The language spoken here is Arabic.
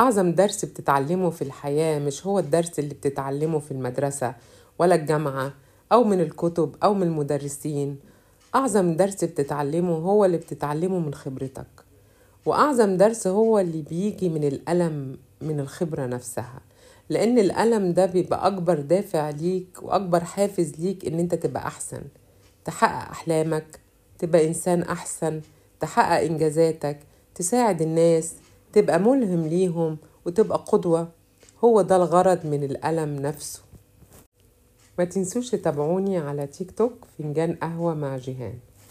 أعظم درس بتتعلمه في الحياة مش هو الدرس اللي بتتعلمه في المدرسة ولا الجامعة أو من الكتب أو من المدرسين. أعظم درس بتتعلمه هو اللي بتتعلمه من خبرتك. وأعظم درس هو اللي بيجي من الألم من الخبرة نفسها. لأن الألم ده بيبقى أكبر دافع ليك وأكبر حافز ليك إن أنت تبقى أحسن. تحقق أحلامك تبقى إنسان أحسن تحقق إنجازاتك تساعد الناس تبقى ملهم ليهم وتبقى قدوة. هو ده الغرض من الألم نفسه. ما تنسوش تتابعوني على تيك توك فنجان قهوة مع جيهان.